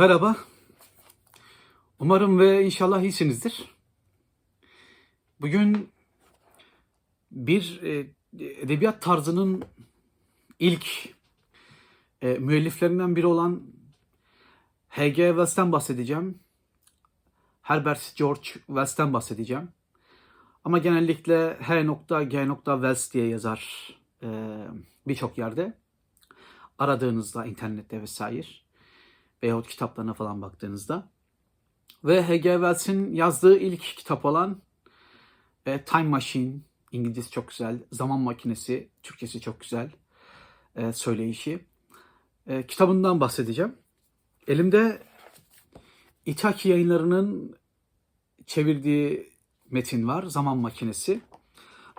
Merhaba. Umarım ve inşallah iyisinizdir. Bugün bir e, edebiyat tarzının ilk e, müelliflerinden biri olan H.G. Wells'ten bahsedeceğim. Herbert George Wells'ten bahsedeceğim. Ama genellikle H.G. Wells diye yazar e, birçok yerde. Aradığınızda internette vesaire veyahut kitaplarına falan baktığınızda. Ve H.G. Wells'in yazdığı ilk kitap olan e, Time Machine, İngilizcesi çok güzel, Zaman Makinesi, Türkçesi çok güzel e, söyleyişi. E, kitabından bahsedeceğim. Elimde İthaki yayınlarının çevirdiği metin var, Zaman Makinesi.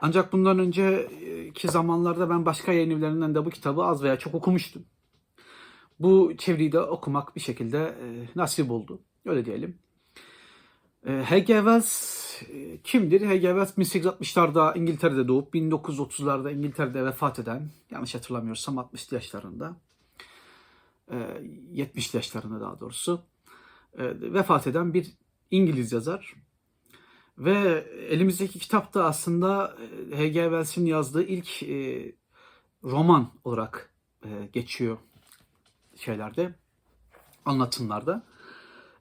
Ancak bundan önceki zamanlarda ben başka yayın evlerinden de bu kitabı az veya çok okumuştum. Bu çeviriyi de okumak bir şekilde e, nasip oldu. Öyle diyelim. E, H.G. Wells e, kimdir? H.G. Wells 1860'larda İngiltere'de doğup 1930'larda İngiltere'de vefat eden, yanlış hatırlamıyorsam 60'lı yaşlarında, e, 70'li yaşlarında daha doğrusu, e, vefat eden bir İngiliz yazar. Ve elimizdeki kitap da aslında e, H.G. Yazdığı ilk e, roman olarak e, geçiyor şeylerde, anlatımlarda.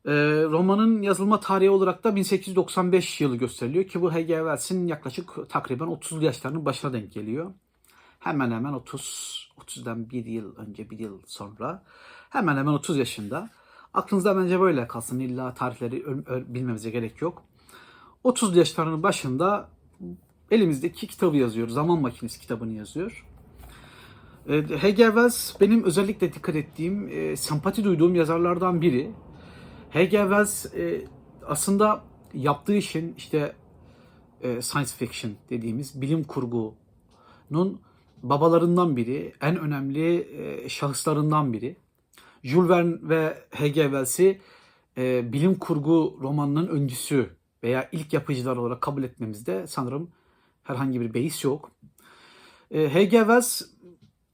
E, romanın yazılma tarihi olarak da 1895 yılı gösteriliyor ki bu H.G. Wells'in yaklaşık takriben 30 yaşlarının başına denk geliyor. Hemen hemen 30, 30'dan bir yıl önce, bir yıl sonra hemen hemen 30 yaşında. Aklınızda bence böyle kalsın. İlla tarihleri bilmemize gerek yok. 30 yaşlarının başında elimizdeki kitabı yazıyor. Zaman Makinesi kitabını yazıyor. E, H.G. Wells benim özellikle dikkat ettiğim, e, sempati duyduğum yazarlardan biri. H.G. Wells e, aslında yaptığı işin işte e, science fiction dediğimiz bilim kurgunun babalarından biri, en önemli e, şahıslarından biri. Jules Verne ve H.G. Wells'i e, bilim kurgu romanının öncüsü veya ilk yapıcılar olarak kabul etmemizde sanırım herhangi bir beis yok. E, H.G.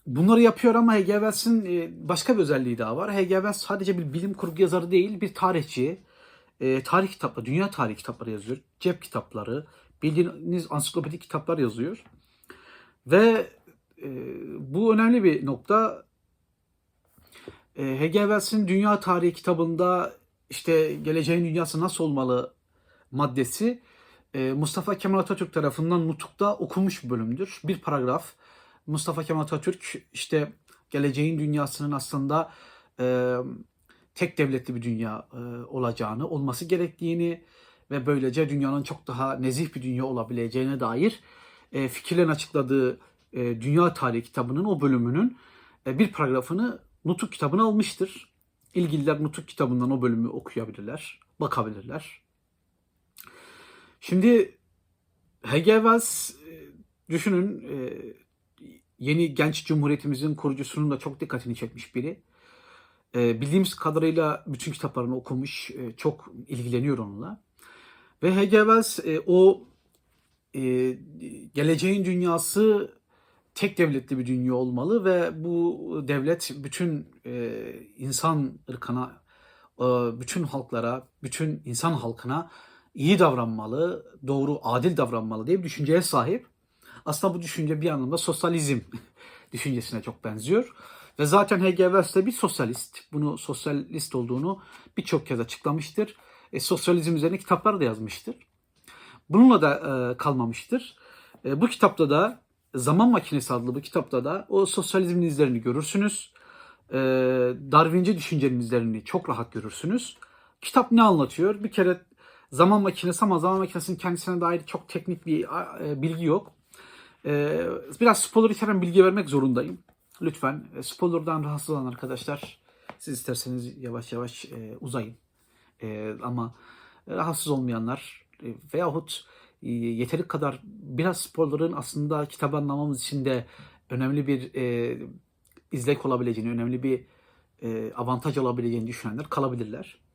Bunları yapıyor ama H.G. Wells'in e, başka bir özelliği daha var. H.G. Wells sadece bir bilim kurgu yazarı değil, bir tarihçi. E, tarih kitapları, dünya tarihi kitapları yazıyor. Cep kitapları, bildiğiniz ansiklopedik kitaplar yazıyor. Ve e, bu önemli bir nokta. E, H.G. Wells'in Dünya Tarihi kitabında işte geleceğin dünyası nasıl olmalı maddesi e, Mustafa Kemal Atatürk tarafından Nutuk'ta okunmuş bir bölümdür. Bir paragraf. Mustafa Kemal Atatürk işte geleceğin dünyasının aslında e, tek devletli bir dünya e, olacağını, olması gerektiğini ve böylece dünyanın çok daha nezih bir dünya olabileceğine dair e, fikirlerini açıkladığı e, Dünya Tarihi kitabının o bölümünün e, bir paragrafını Nutuk kitabına almıştır. İlgililer Nutuk kitabından o bölümü okuyabilirler, bakabilirler. Şimdi H.G. Wells e, düşünün e, yeni genç cumhuriyetimizin kurucusunun da çok dikkatini çekmiş biri. E, bildiğimiz kadarıyla bütün kitaplarını okumuş, e, çok ilgileniyor onunla. Ve H.G. Wells e, o e, geleceğin dünyası tek devletli bir dünya olmalı ve bu devlet bütün e, insan ırkına, e, bütün halklara, bütün insan halkına iyi davranmalı, doğru, adil davranmalı diye bir düşünceye sahip. Aslında bu düşünce bir anlamda sosyalizm düşüncesine çok benziyor. Ve zaten. Wells de bir sosyalist. Bunu sosyalist olduğunu birçok kez açıklamıştır. E, sosyalizm üzerine kitaplar da yazmıştır. Bununla da e, kalmamıştır. E, bu kitapta da Zaman Makinesi adlı bu kitapta da o sosyalizmin izlerini görürsünüz. E, Darwinci düşüncenin izlerini çok rahat görürsünüz. Kitap ne anlatıyor? Bir kere zaman makinesi ama zaman makinesinin kendisine dair çok teknik bir e, bilgi yok. E, biraz spoiler içeren bilgi vermek zorundayım. Lütfen e, spoilerdan rahatsız olan arkadaşlar siz isterseniz yavaş yavaş e, uzayın. E, ama rahatsız olmayanlar e, veyahut e, yeteri kadar biraz spoiler'ın aslında kitabı anlamamız için de önemli bir e, izlek olabileceğini, önemli bir e, avantaj olabileceğini düşünenler kalabilirler.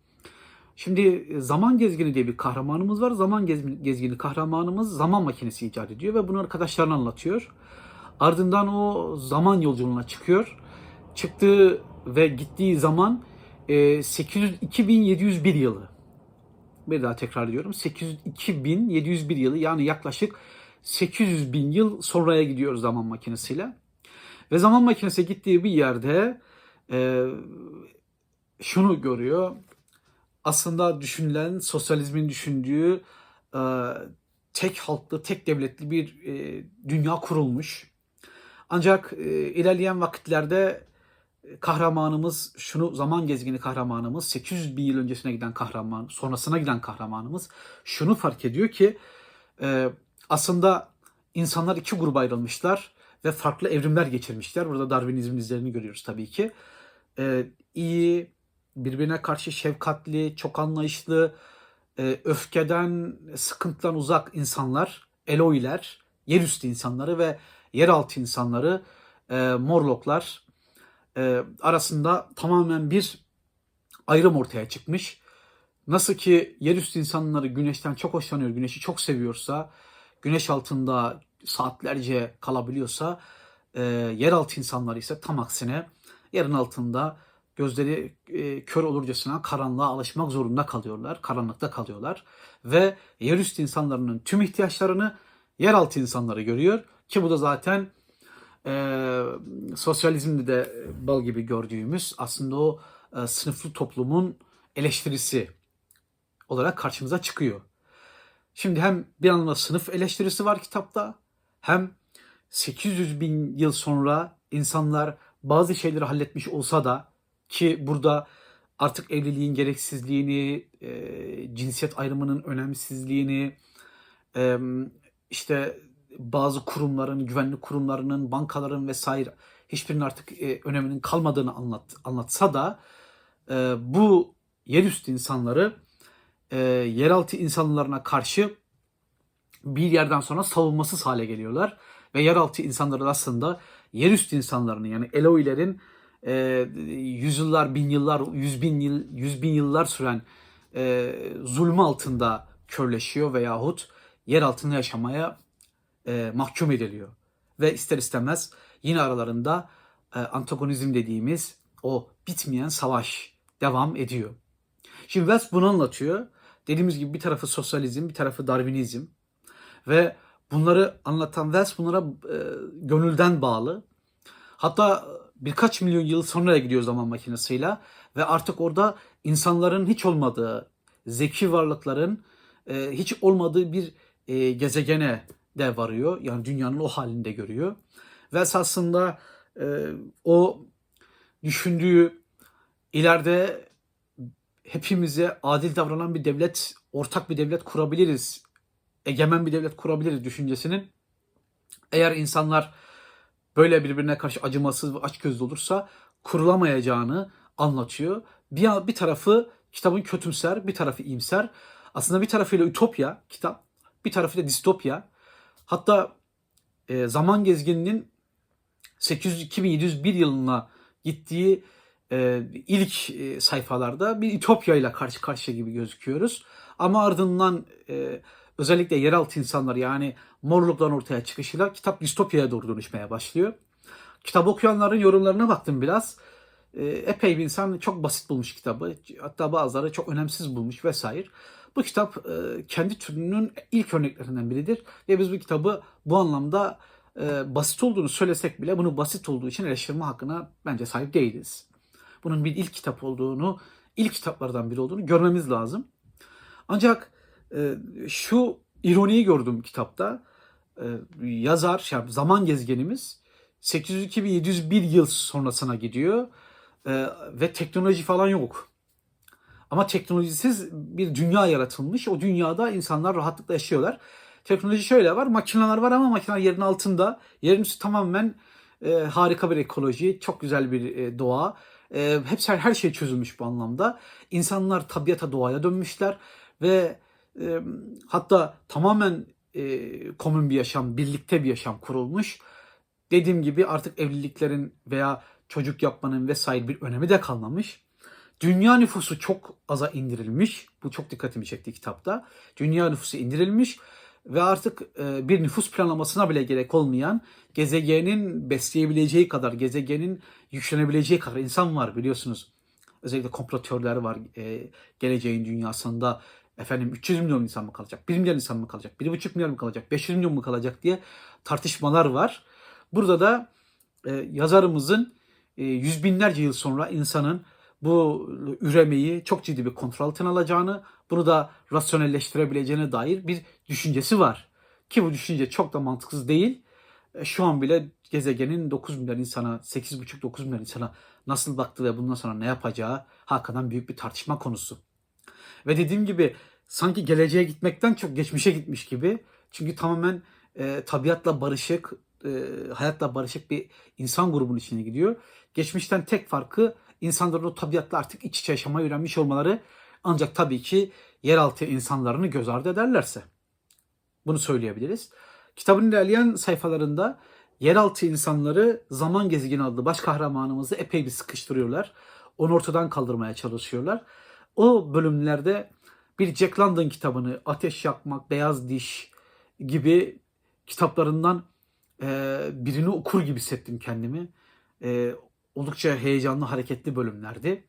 Şimdi e, zaman gezgini diye bir kahramanımız var. Zaman gez- gezgini kahramanımız zaman makinesi icat ediyor ve bunu arkadaşlarına anlatıyor. Ardından o zaman yolculuğuna çıkıyor. Çıktığı ve gittiği zaman e, 800 2701 yılı. Bir daha tekrar ediyorum. 800 2701 yılı yani yaklaşık 800 bin yıl sonraya gidiyoruz zaman makinesiyle. Ve zaman makinesi gittiği bir yerde e, şunu görüyor. Aslında düşünülen sosyalizmin düşündüğü e, tek halklı, tek devletli bir e, dünya kurulmuş. Ancak e, ilerleyen vakitlerde kahramanımız, şunu zaman gezgini kahramanımız, 800 bin yıl öncesine giden kahraman, sonrasına giden kahramanımız şunu fark ediyor ki e, aslında insanlar iki gruba ayrılmışlar ve farklı evrimler geçirmişler. Burada Darwinizmin izlerini görüyoruz tabii ki. E, iyi, birbirine karşı şefkatli, çok anlayışlı, e, öfkeden, sıkıntıdan uzak insanlar, Eloiler, yerüstü insanları ve yeraltı insanları, e, Morlocklar e, arasında tamamen bir ayrım ortaya çıkmış. Nasıl ki yerüstü insanları güneşten çok hoşlanıyor, güneşi çok seviyorsa, güneş altında saatlerce kalabiliyorsa, e, yeraltı insanları ise tam aksine yerin altında gözleri e, kör olurcasına karanlığa alışmak zorunda kalıyorlar, karanlıkta kalıyorlar ve yerüstü insanların tüm ihtiyaçlarını yeraltı insanları görüyor ki bu da zaten e, sosyalizmde de bal gibi gördüğümüz aslında o e, sınıflı toplumun eleştirisi olarak karşımıza çıkıyor. Şimdi hem bir anlamda sınıf eleştirisi var kitapta hem 800 bin yıl sonra insanlar bazı şeyleri halletmiş olsa da ki burada artık evliliğin gereksizliğini, e, cinsiyet ayrımının önemsizliğini, e, işte bazı kurumların, güvenlik kurumlarının, bankaların vesaire hiçbirinin artık e, öneminin kalmadığını anlat, anlatsa da e, bu yerüstü insanları e, yeraltı insanlarına karşı bir yerden sonra savunmasız hale geliyorlar. Ve yeraltı insanları aslında yerüstü insanlarını yani Eloilerin e, yüzyıllar, bin yıllar, yüz bin yıl, yüz bin yıllar süren e, zulmü altında körleşiyor veyahut yer altında yaşamaya e, mahkum ediliyor. Ve ister istemez yine aralarında e, antagonizm dediğimiz o bitmeyen savaş devam ediyor. Şimdi Wells bunu anlatıyor. Dediğimiz gibi bir tarafı sosyalizm, bir tarafı Darwinizm. Ve bunları anlatan Wells bunlara e, gönülden bağlı. Hatta birkaç milyon yıl sonraya gidiyor zaman makinesiyle ve artık orada insanların hiç olmadığı, zeki varlıkların e, hiç olmadığı bir e, gezegene de varıyor. Yani dünyanın o halinde görüyor. Ve esasında e, o düşündüğü ileride hepimize adil davranan bir devlet, ortak bir devlet kurabiliriz. Egemen bir devlet kurabiliriz düşüncesinin eğer insanlar böyle birbirine karşı acımasız ve açgözlü olursa kurulamayacağını anlatıyor. Bir, bir tarafı kitabın kötümser, bir tarafı iyimser. Aslında bir tarafıyla ütopya kitap, bir tarafıyla distopya. Hatta e, Zaman Gezgini'nin 800-2701 yılına gittiği e, ilk e, sayfalarda bir ütopya ile karşı karşıya gibi gözüküyoruz. Ama ardından e, özellikle yeraltı insanlar yani morluktan ortaya çıkışıyla kitap distopyaya doğru dönüşmeye başlıyor. Kitap okuyanların yorumlarına baktım biraz. E, epey bir insan çok basit bulmuş kitabı. Hatta bazıları çok önemsiz bulmuş vesaire. Bu kitap e, kendi türünün ilk örneklerinden biridir. Ve biz bu kitabı bu anlamda e, basit olduğunu söylesek bile bunu basit olduğu için eleştirme hakkına bence sahip değiliz. Bunun bir ilk kitap olduğunu, ilk kitaplardan biri olduğunu görmemiz lazım. Ancak şu ironiyi gördüm kitapta. E, yazar, yani zaman gezgenimiz 802-701 yıl sonrasına gidiyor e, ve teknoloji falan yok. Ama teknolojisiz bir dünya yaratılmış. O dünyada insanlar rahatlıkla yaşıyorlar. Teknoloji şöyle var. Makineler var ama makineler yerin altında. Yerin üstü tamamen e, harika bir ekoloji. Çok güzel bir e, doğa. E, hepsi her şey çözülmüş bu anlamda. İnsanlar tabiata doğaya dönmüşler ve hatta tamamen e, komün bir yaşam, birlikte bir yaşam kurulmuş. Dediğim gibi artık evliliklerin veya çocuk yapmanın vesaire bir önemi de kalmamış. Dünya nüfusu çok aza indirilmiş. Bu çok dikkatimi çekti kitapta. Dünya nüfusu indirilmiş ve artık bir nüfus planlamasına bile gerek olmayan gezegenin besleyebileceği kadar, gezegenin yüklenebileceği kadar insan var biliyorsunuz. Özellikle komplo teorileri var geleceğin dünyasında. Efendim 300 milyon insan mı kalacak? 1 milyar insan mı kalacak? 1,5 milyar mı kalacak? 500 milyon mu kalacak diye tartışmalar var. Burada da e, yazarımızın e, yüz binlerce yıl sonra insanın bu üremeyi çok ciddi bir kontrol altına alacağını, bunu da rasyonelleştirebileceğine dair bir düşüncesi var. Ki bu düşünce çok da mantıksız değil. E, Şu an bile gezegenin 9 milyar insana, 8,5-9 milyar insana nasıl baktığı ve bundan sonra ne yapacağı hakikaten büyük bir tartışma konusu. Ve dediğim gibi sanki geleceğe gitmekten çok geçmişe gitmiş gibi. Çünkü tamamen e, tabiatla barışık, e, hayatla barışık bir insan grubunun içine gidiyor. Geçmişten tek farkı insanların o tabiatla artık iç içe yaşamayı öğrenmiş olmaları. Ancak tabii ki yeraltı insanlarını göz ardı ederlerse. Bunu söyleyebiliriz. Kitabın ilerleyen sayfalarında yeraltı insanları zaman gezegeni adlı baş kahramanımızı epey bir sıkıştırıyorlar. Onu ortadan kaldırmaya çalışıyorlar. O bölümlerde bir Jack London kitabını Ateş Yakmak, Beyaz Diş gibi kitaplarından e, birini okur gibi hissettim kendimi. E, oldukça heyecanlı, hareketli bölümlerdi.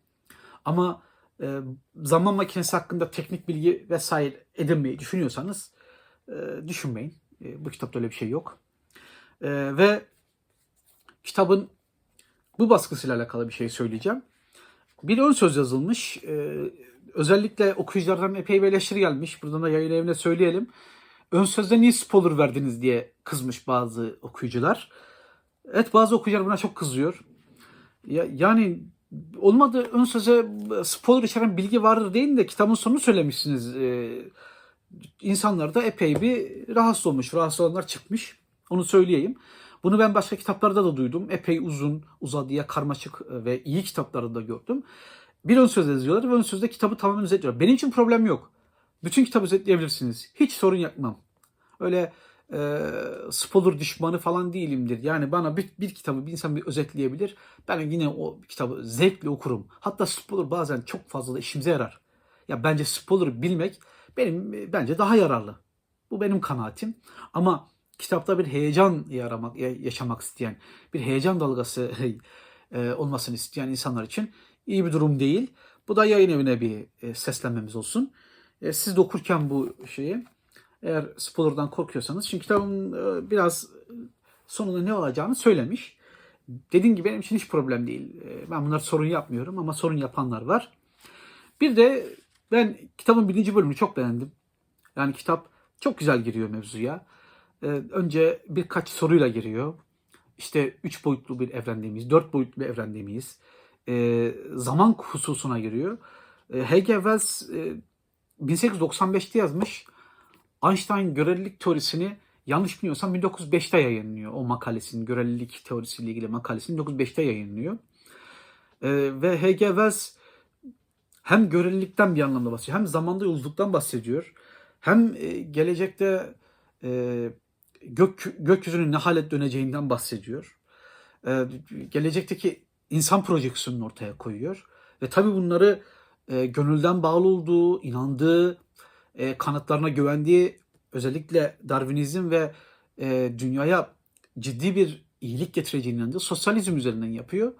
Ama e, zaman makinesi hakkında teknik bilgi vesaire edinmeyi düşünüyorsanız e, düşünmeyin. E, bu kitapta öyle bir şey yok. E, ve kitabın bu baskısıyla alakalı bir şey söyleyeceğim. Bir ön söz yazılmış. E, özellikle okuyuculardan epey bir eleştiri gelmiş. Buradan da yayın evine söyleyelim. Ön sözde niye spoiler verdiniz diye kızmış bazı okuyucular. Evet bazı okuyucular buna çok kızıyor. Ya, yani olmadı ön söze spoiler içeren bilgi vardır değil de kitabın sonunu söylemişsiniz. Ee, insanlar da epey bir rahatsız olmuş. Rahatsız olanlar çıkmış. Onu söyleyeyim. Bunu ben başka kitaplarda da duydum. Epey uzun, uzadıya karmaşık ve iyi kitaplarda da gördüm. Bir ön söz yazıyorlar ve ön sözde kitabı tamamen özetliyorlar. Benim için problem yok. Bütün kitabı özetleyebilirsiniz. Hiç sorun yapmam. Öyle e, spoiler düşmanı falan değilimdir. Yani bana bir, bir kitabı bir insan bir özetleyebilir. Ben yine o kitabı zevkle okurum. Hatta spoiler bazen çok fazla da işimize yarar. Ya bence spoiler bilmek benim e, bence daha yararlı. Bu benim kanaatim. Ama kitapta bir heyecan yaramak, ya- yaşamak isteyen, bir heyecan dalgası e, olmasını isteyen insanlar için iyi bir durum değil. Bu da yayın evine bir e, seslenmemiz olsun. E, siz de okurken bu şeyi eğer spoiler'dan korkuyorsanız çünkü kitabın biraz sonunda ne olacağını söylemiş. Dediğim gibi benim için hiç problem değil. Ben bunlar sorun yapmıyorum ama sorun yapanlar var. Bir de ben kitabın birinci bölümünü çok beğendim. Yani kitap çok güzel giriyor mevzuya. Ee, önce birkaç soruyla giriyor. İşte üç boyutlu bir evrende miyiz? Dört boyutlu bir evrende miyiz? Ee, zaman hususuna giriyor. Ee, H.G. Wells e, 1895'te yazmış. Einstein görelilik teorisini yanlış bilmiyorsam 1905'te yayınlıyor. O makalesinin, görelilik teorisiyle ilgili makalesini 1905'te yayınlıyor. Ee, ve H.G. Wells hem görelilikten bir anlamda bahsediyor, hem zamanda yolculuktan bahsediyor. Hem e, gelecekte e, gök gökyüzünün ne hale döneceğinden bahsediyor. E, gelecekteki insan projeksiyonunu ortaya koyuyor. Ve tabii bunları e, gönülden bağlı olduğu, inandığı, e, kanıtlarına güvendiği özellikle Darwinizm ve e, dünyaya ciddi bir iyilik getireceğine inandığı sosyalizm üzerinden yapıyor.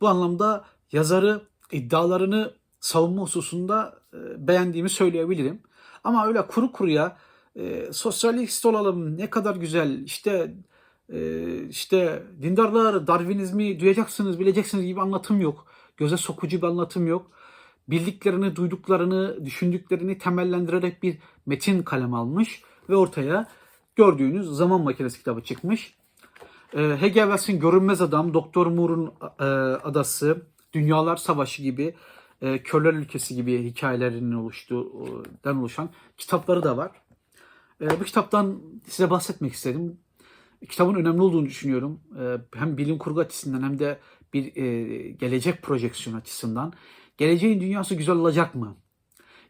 Bu anlamda yazarı iddialarını savunma hususunda e, beğendiğimi söyleyebilirim. Ama öyle kuru kuruya e, sosyalist olalım ne kadar güzel işte e, işte dindarlar Darwinizmi duyacaksınız bileceksiniz gibi anlatım yok. Göze sokucu bir anlatım yok. Bildiklerini, duyduklarını, düşündüklerini temellendirerek bir metin kalem almış ve ortaya gördüğünüz Zaman Makinesi kitabı çıkmış. E, H.G. Wells'in Görünmez Adam, Doktor Moore'un e, Adası, Dünyalar Savaşı gibi, e, Körler Ülkesi gibi hikayelerinin oluştuğundan oluşan kitapları da var. E, bu kitaptan size bahsetmek istedim. Kitabın önemli olduğunu düşünüyorum. E, hem bilim kurgu açısından hem de bir e, gelecek projeksiyon açısından. Geleceğin dünyası güzel olacak mı?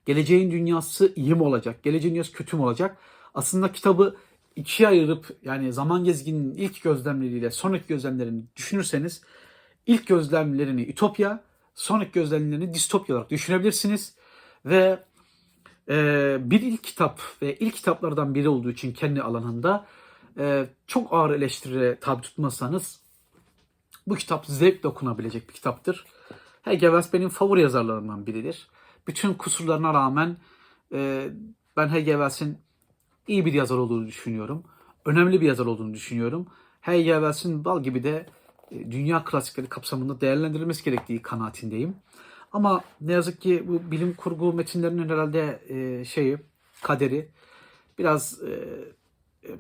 Geleceğin dünyası iyi mi olacak? Geleceğin dünyası kötü mü olacak? Aslında kitabı ikiye ayırıp yani zaman gezgininin ilk gözlemleriyle sonraki gözlemlerini düşünürseniz ilk gözlemlerini ütopya, sonraki gözlemlerini distopya olarak düşünebilirsiniz. Ve bir ilk kitap ve ilk kitaplardan biri olduğu için kendi alanında e, çok ağır eleştiriye tabi tutmazsanız bu kitap zevkle okunabilecek bir kitaptır. H.G. Wells benim favori yazarlarımdan biridir. Bütün kusurlarına rağmen e, ben H.G. Wells'in iyi bir yazar olduğunu düşünüyorum. Önemli bir yazar olduğunu düşünüyorum. H.G. Wells'in bal gibi de e, dünya klasikleri kapsamında değerlendirilmesi gerektiği kanaatindeyim. Ama ne yazık ki bu bilim kurgu metinlerinin herhalde e, şeyi, kaderi biraz e, e,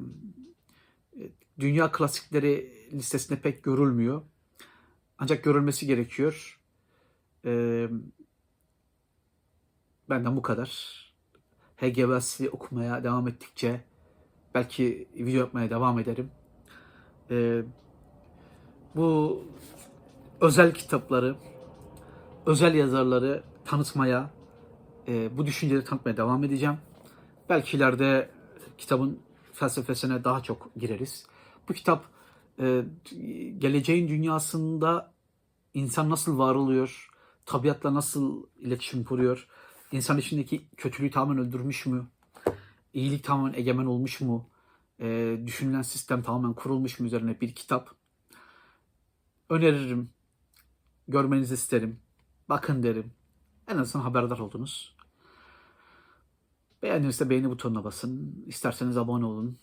dünya klasikleri listesinde pek görülmüyor. Ancak görülmesi gerekiyor. E, benden bu kadar. H.G. Wells'i okumaya devam ettikçe belki video yapmaya devam ederim. E, bu özel kitapları, özel yazarları tanıtmaya, e, bu düşünceleri tanıtmaya devam edeceğim. Belki ileride kitabın felsefesine daha çok gireriz. Bu kitap e, geleceğin dünyasında insan nasıl var oluyor, tabiatla nasıl iletişim kuruyor, insan içindeki kötülüğü tamamen öldürmüş mü, iyilik tamamen egemen olmuş mu, e, düşünülen sistem tamamen kurulmuş mu üzerine bir kitap. Öneririm, görmenizi isterim, bakın derim. En azından haberdar oldunuz. Beğendiğinizde beğeni butonuna basın. İsterseniz abone olun.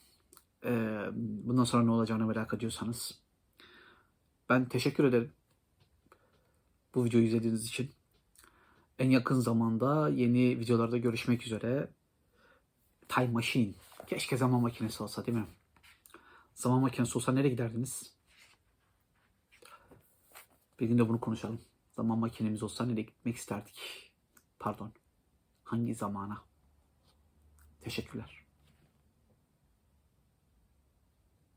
Ee, bundan sonra ne olacağını merak ediyorsanız. Ben teşekkür ederim. Bu videoyu izlediğiniz için. En yakın zamanda yeni videolarda görüşmek üzere. Time Machine. Keşke zaman makinesi olsa değil mi? Zaman makinesi olsa nereye giderdiniz? Bir gün de bunu konuşalım. Zaman makinemiz olsa nereye gitmek isterdik? Pardon. Hangi zamana? Teşekkürler.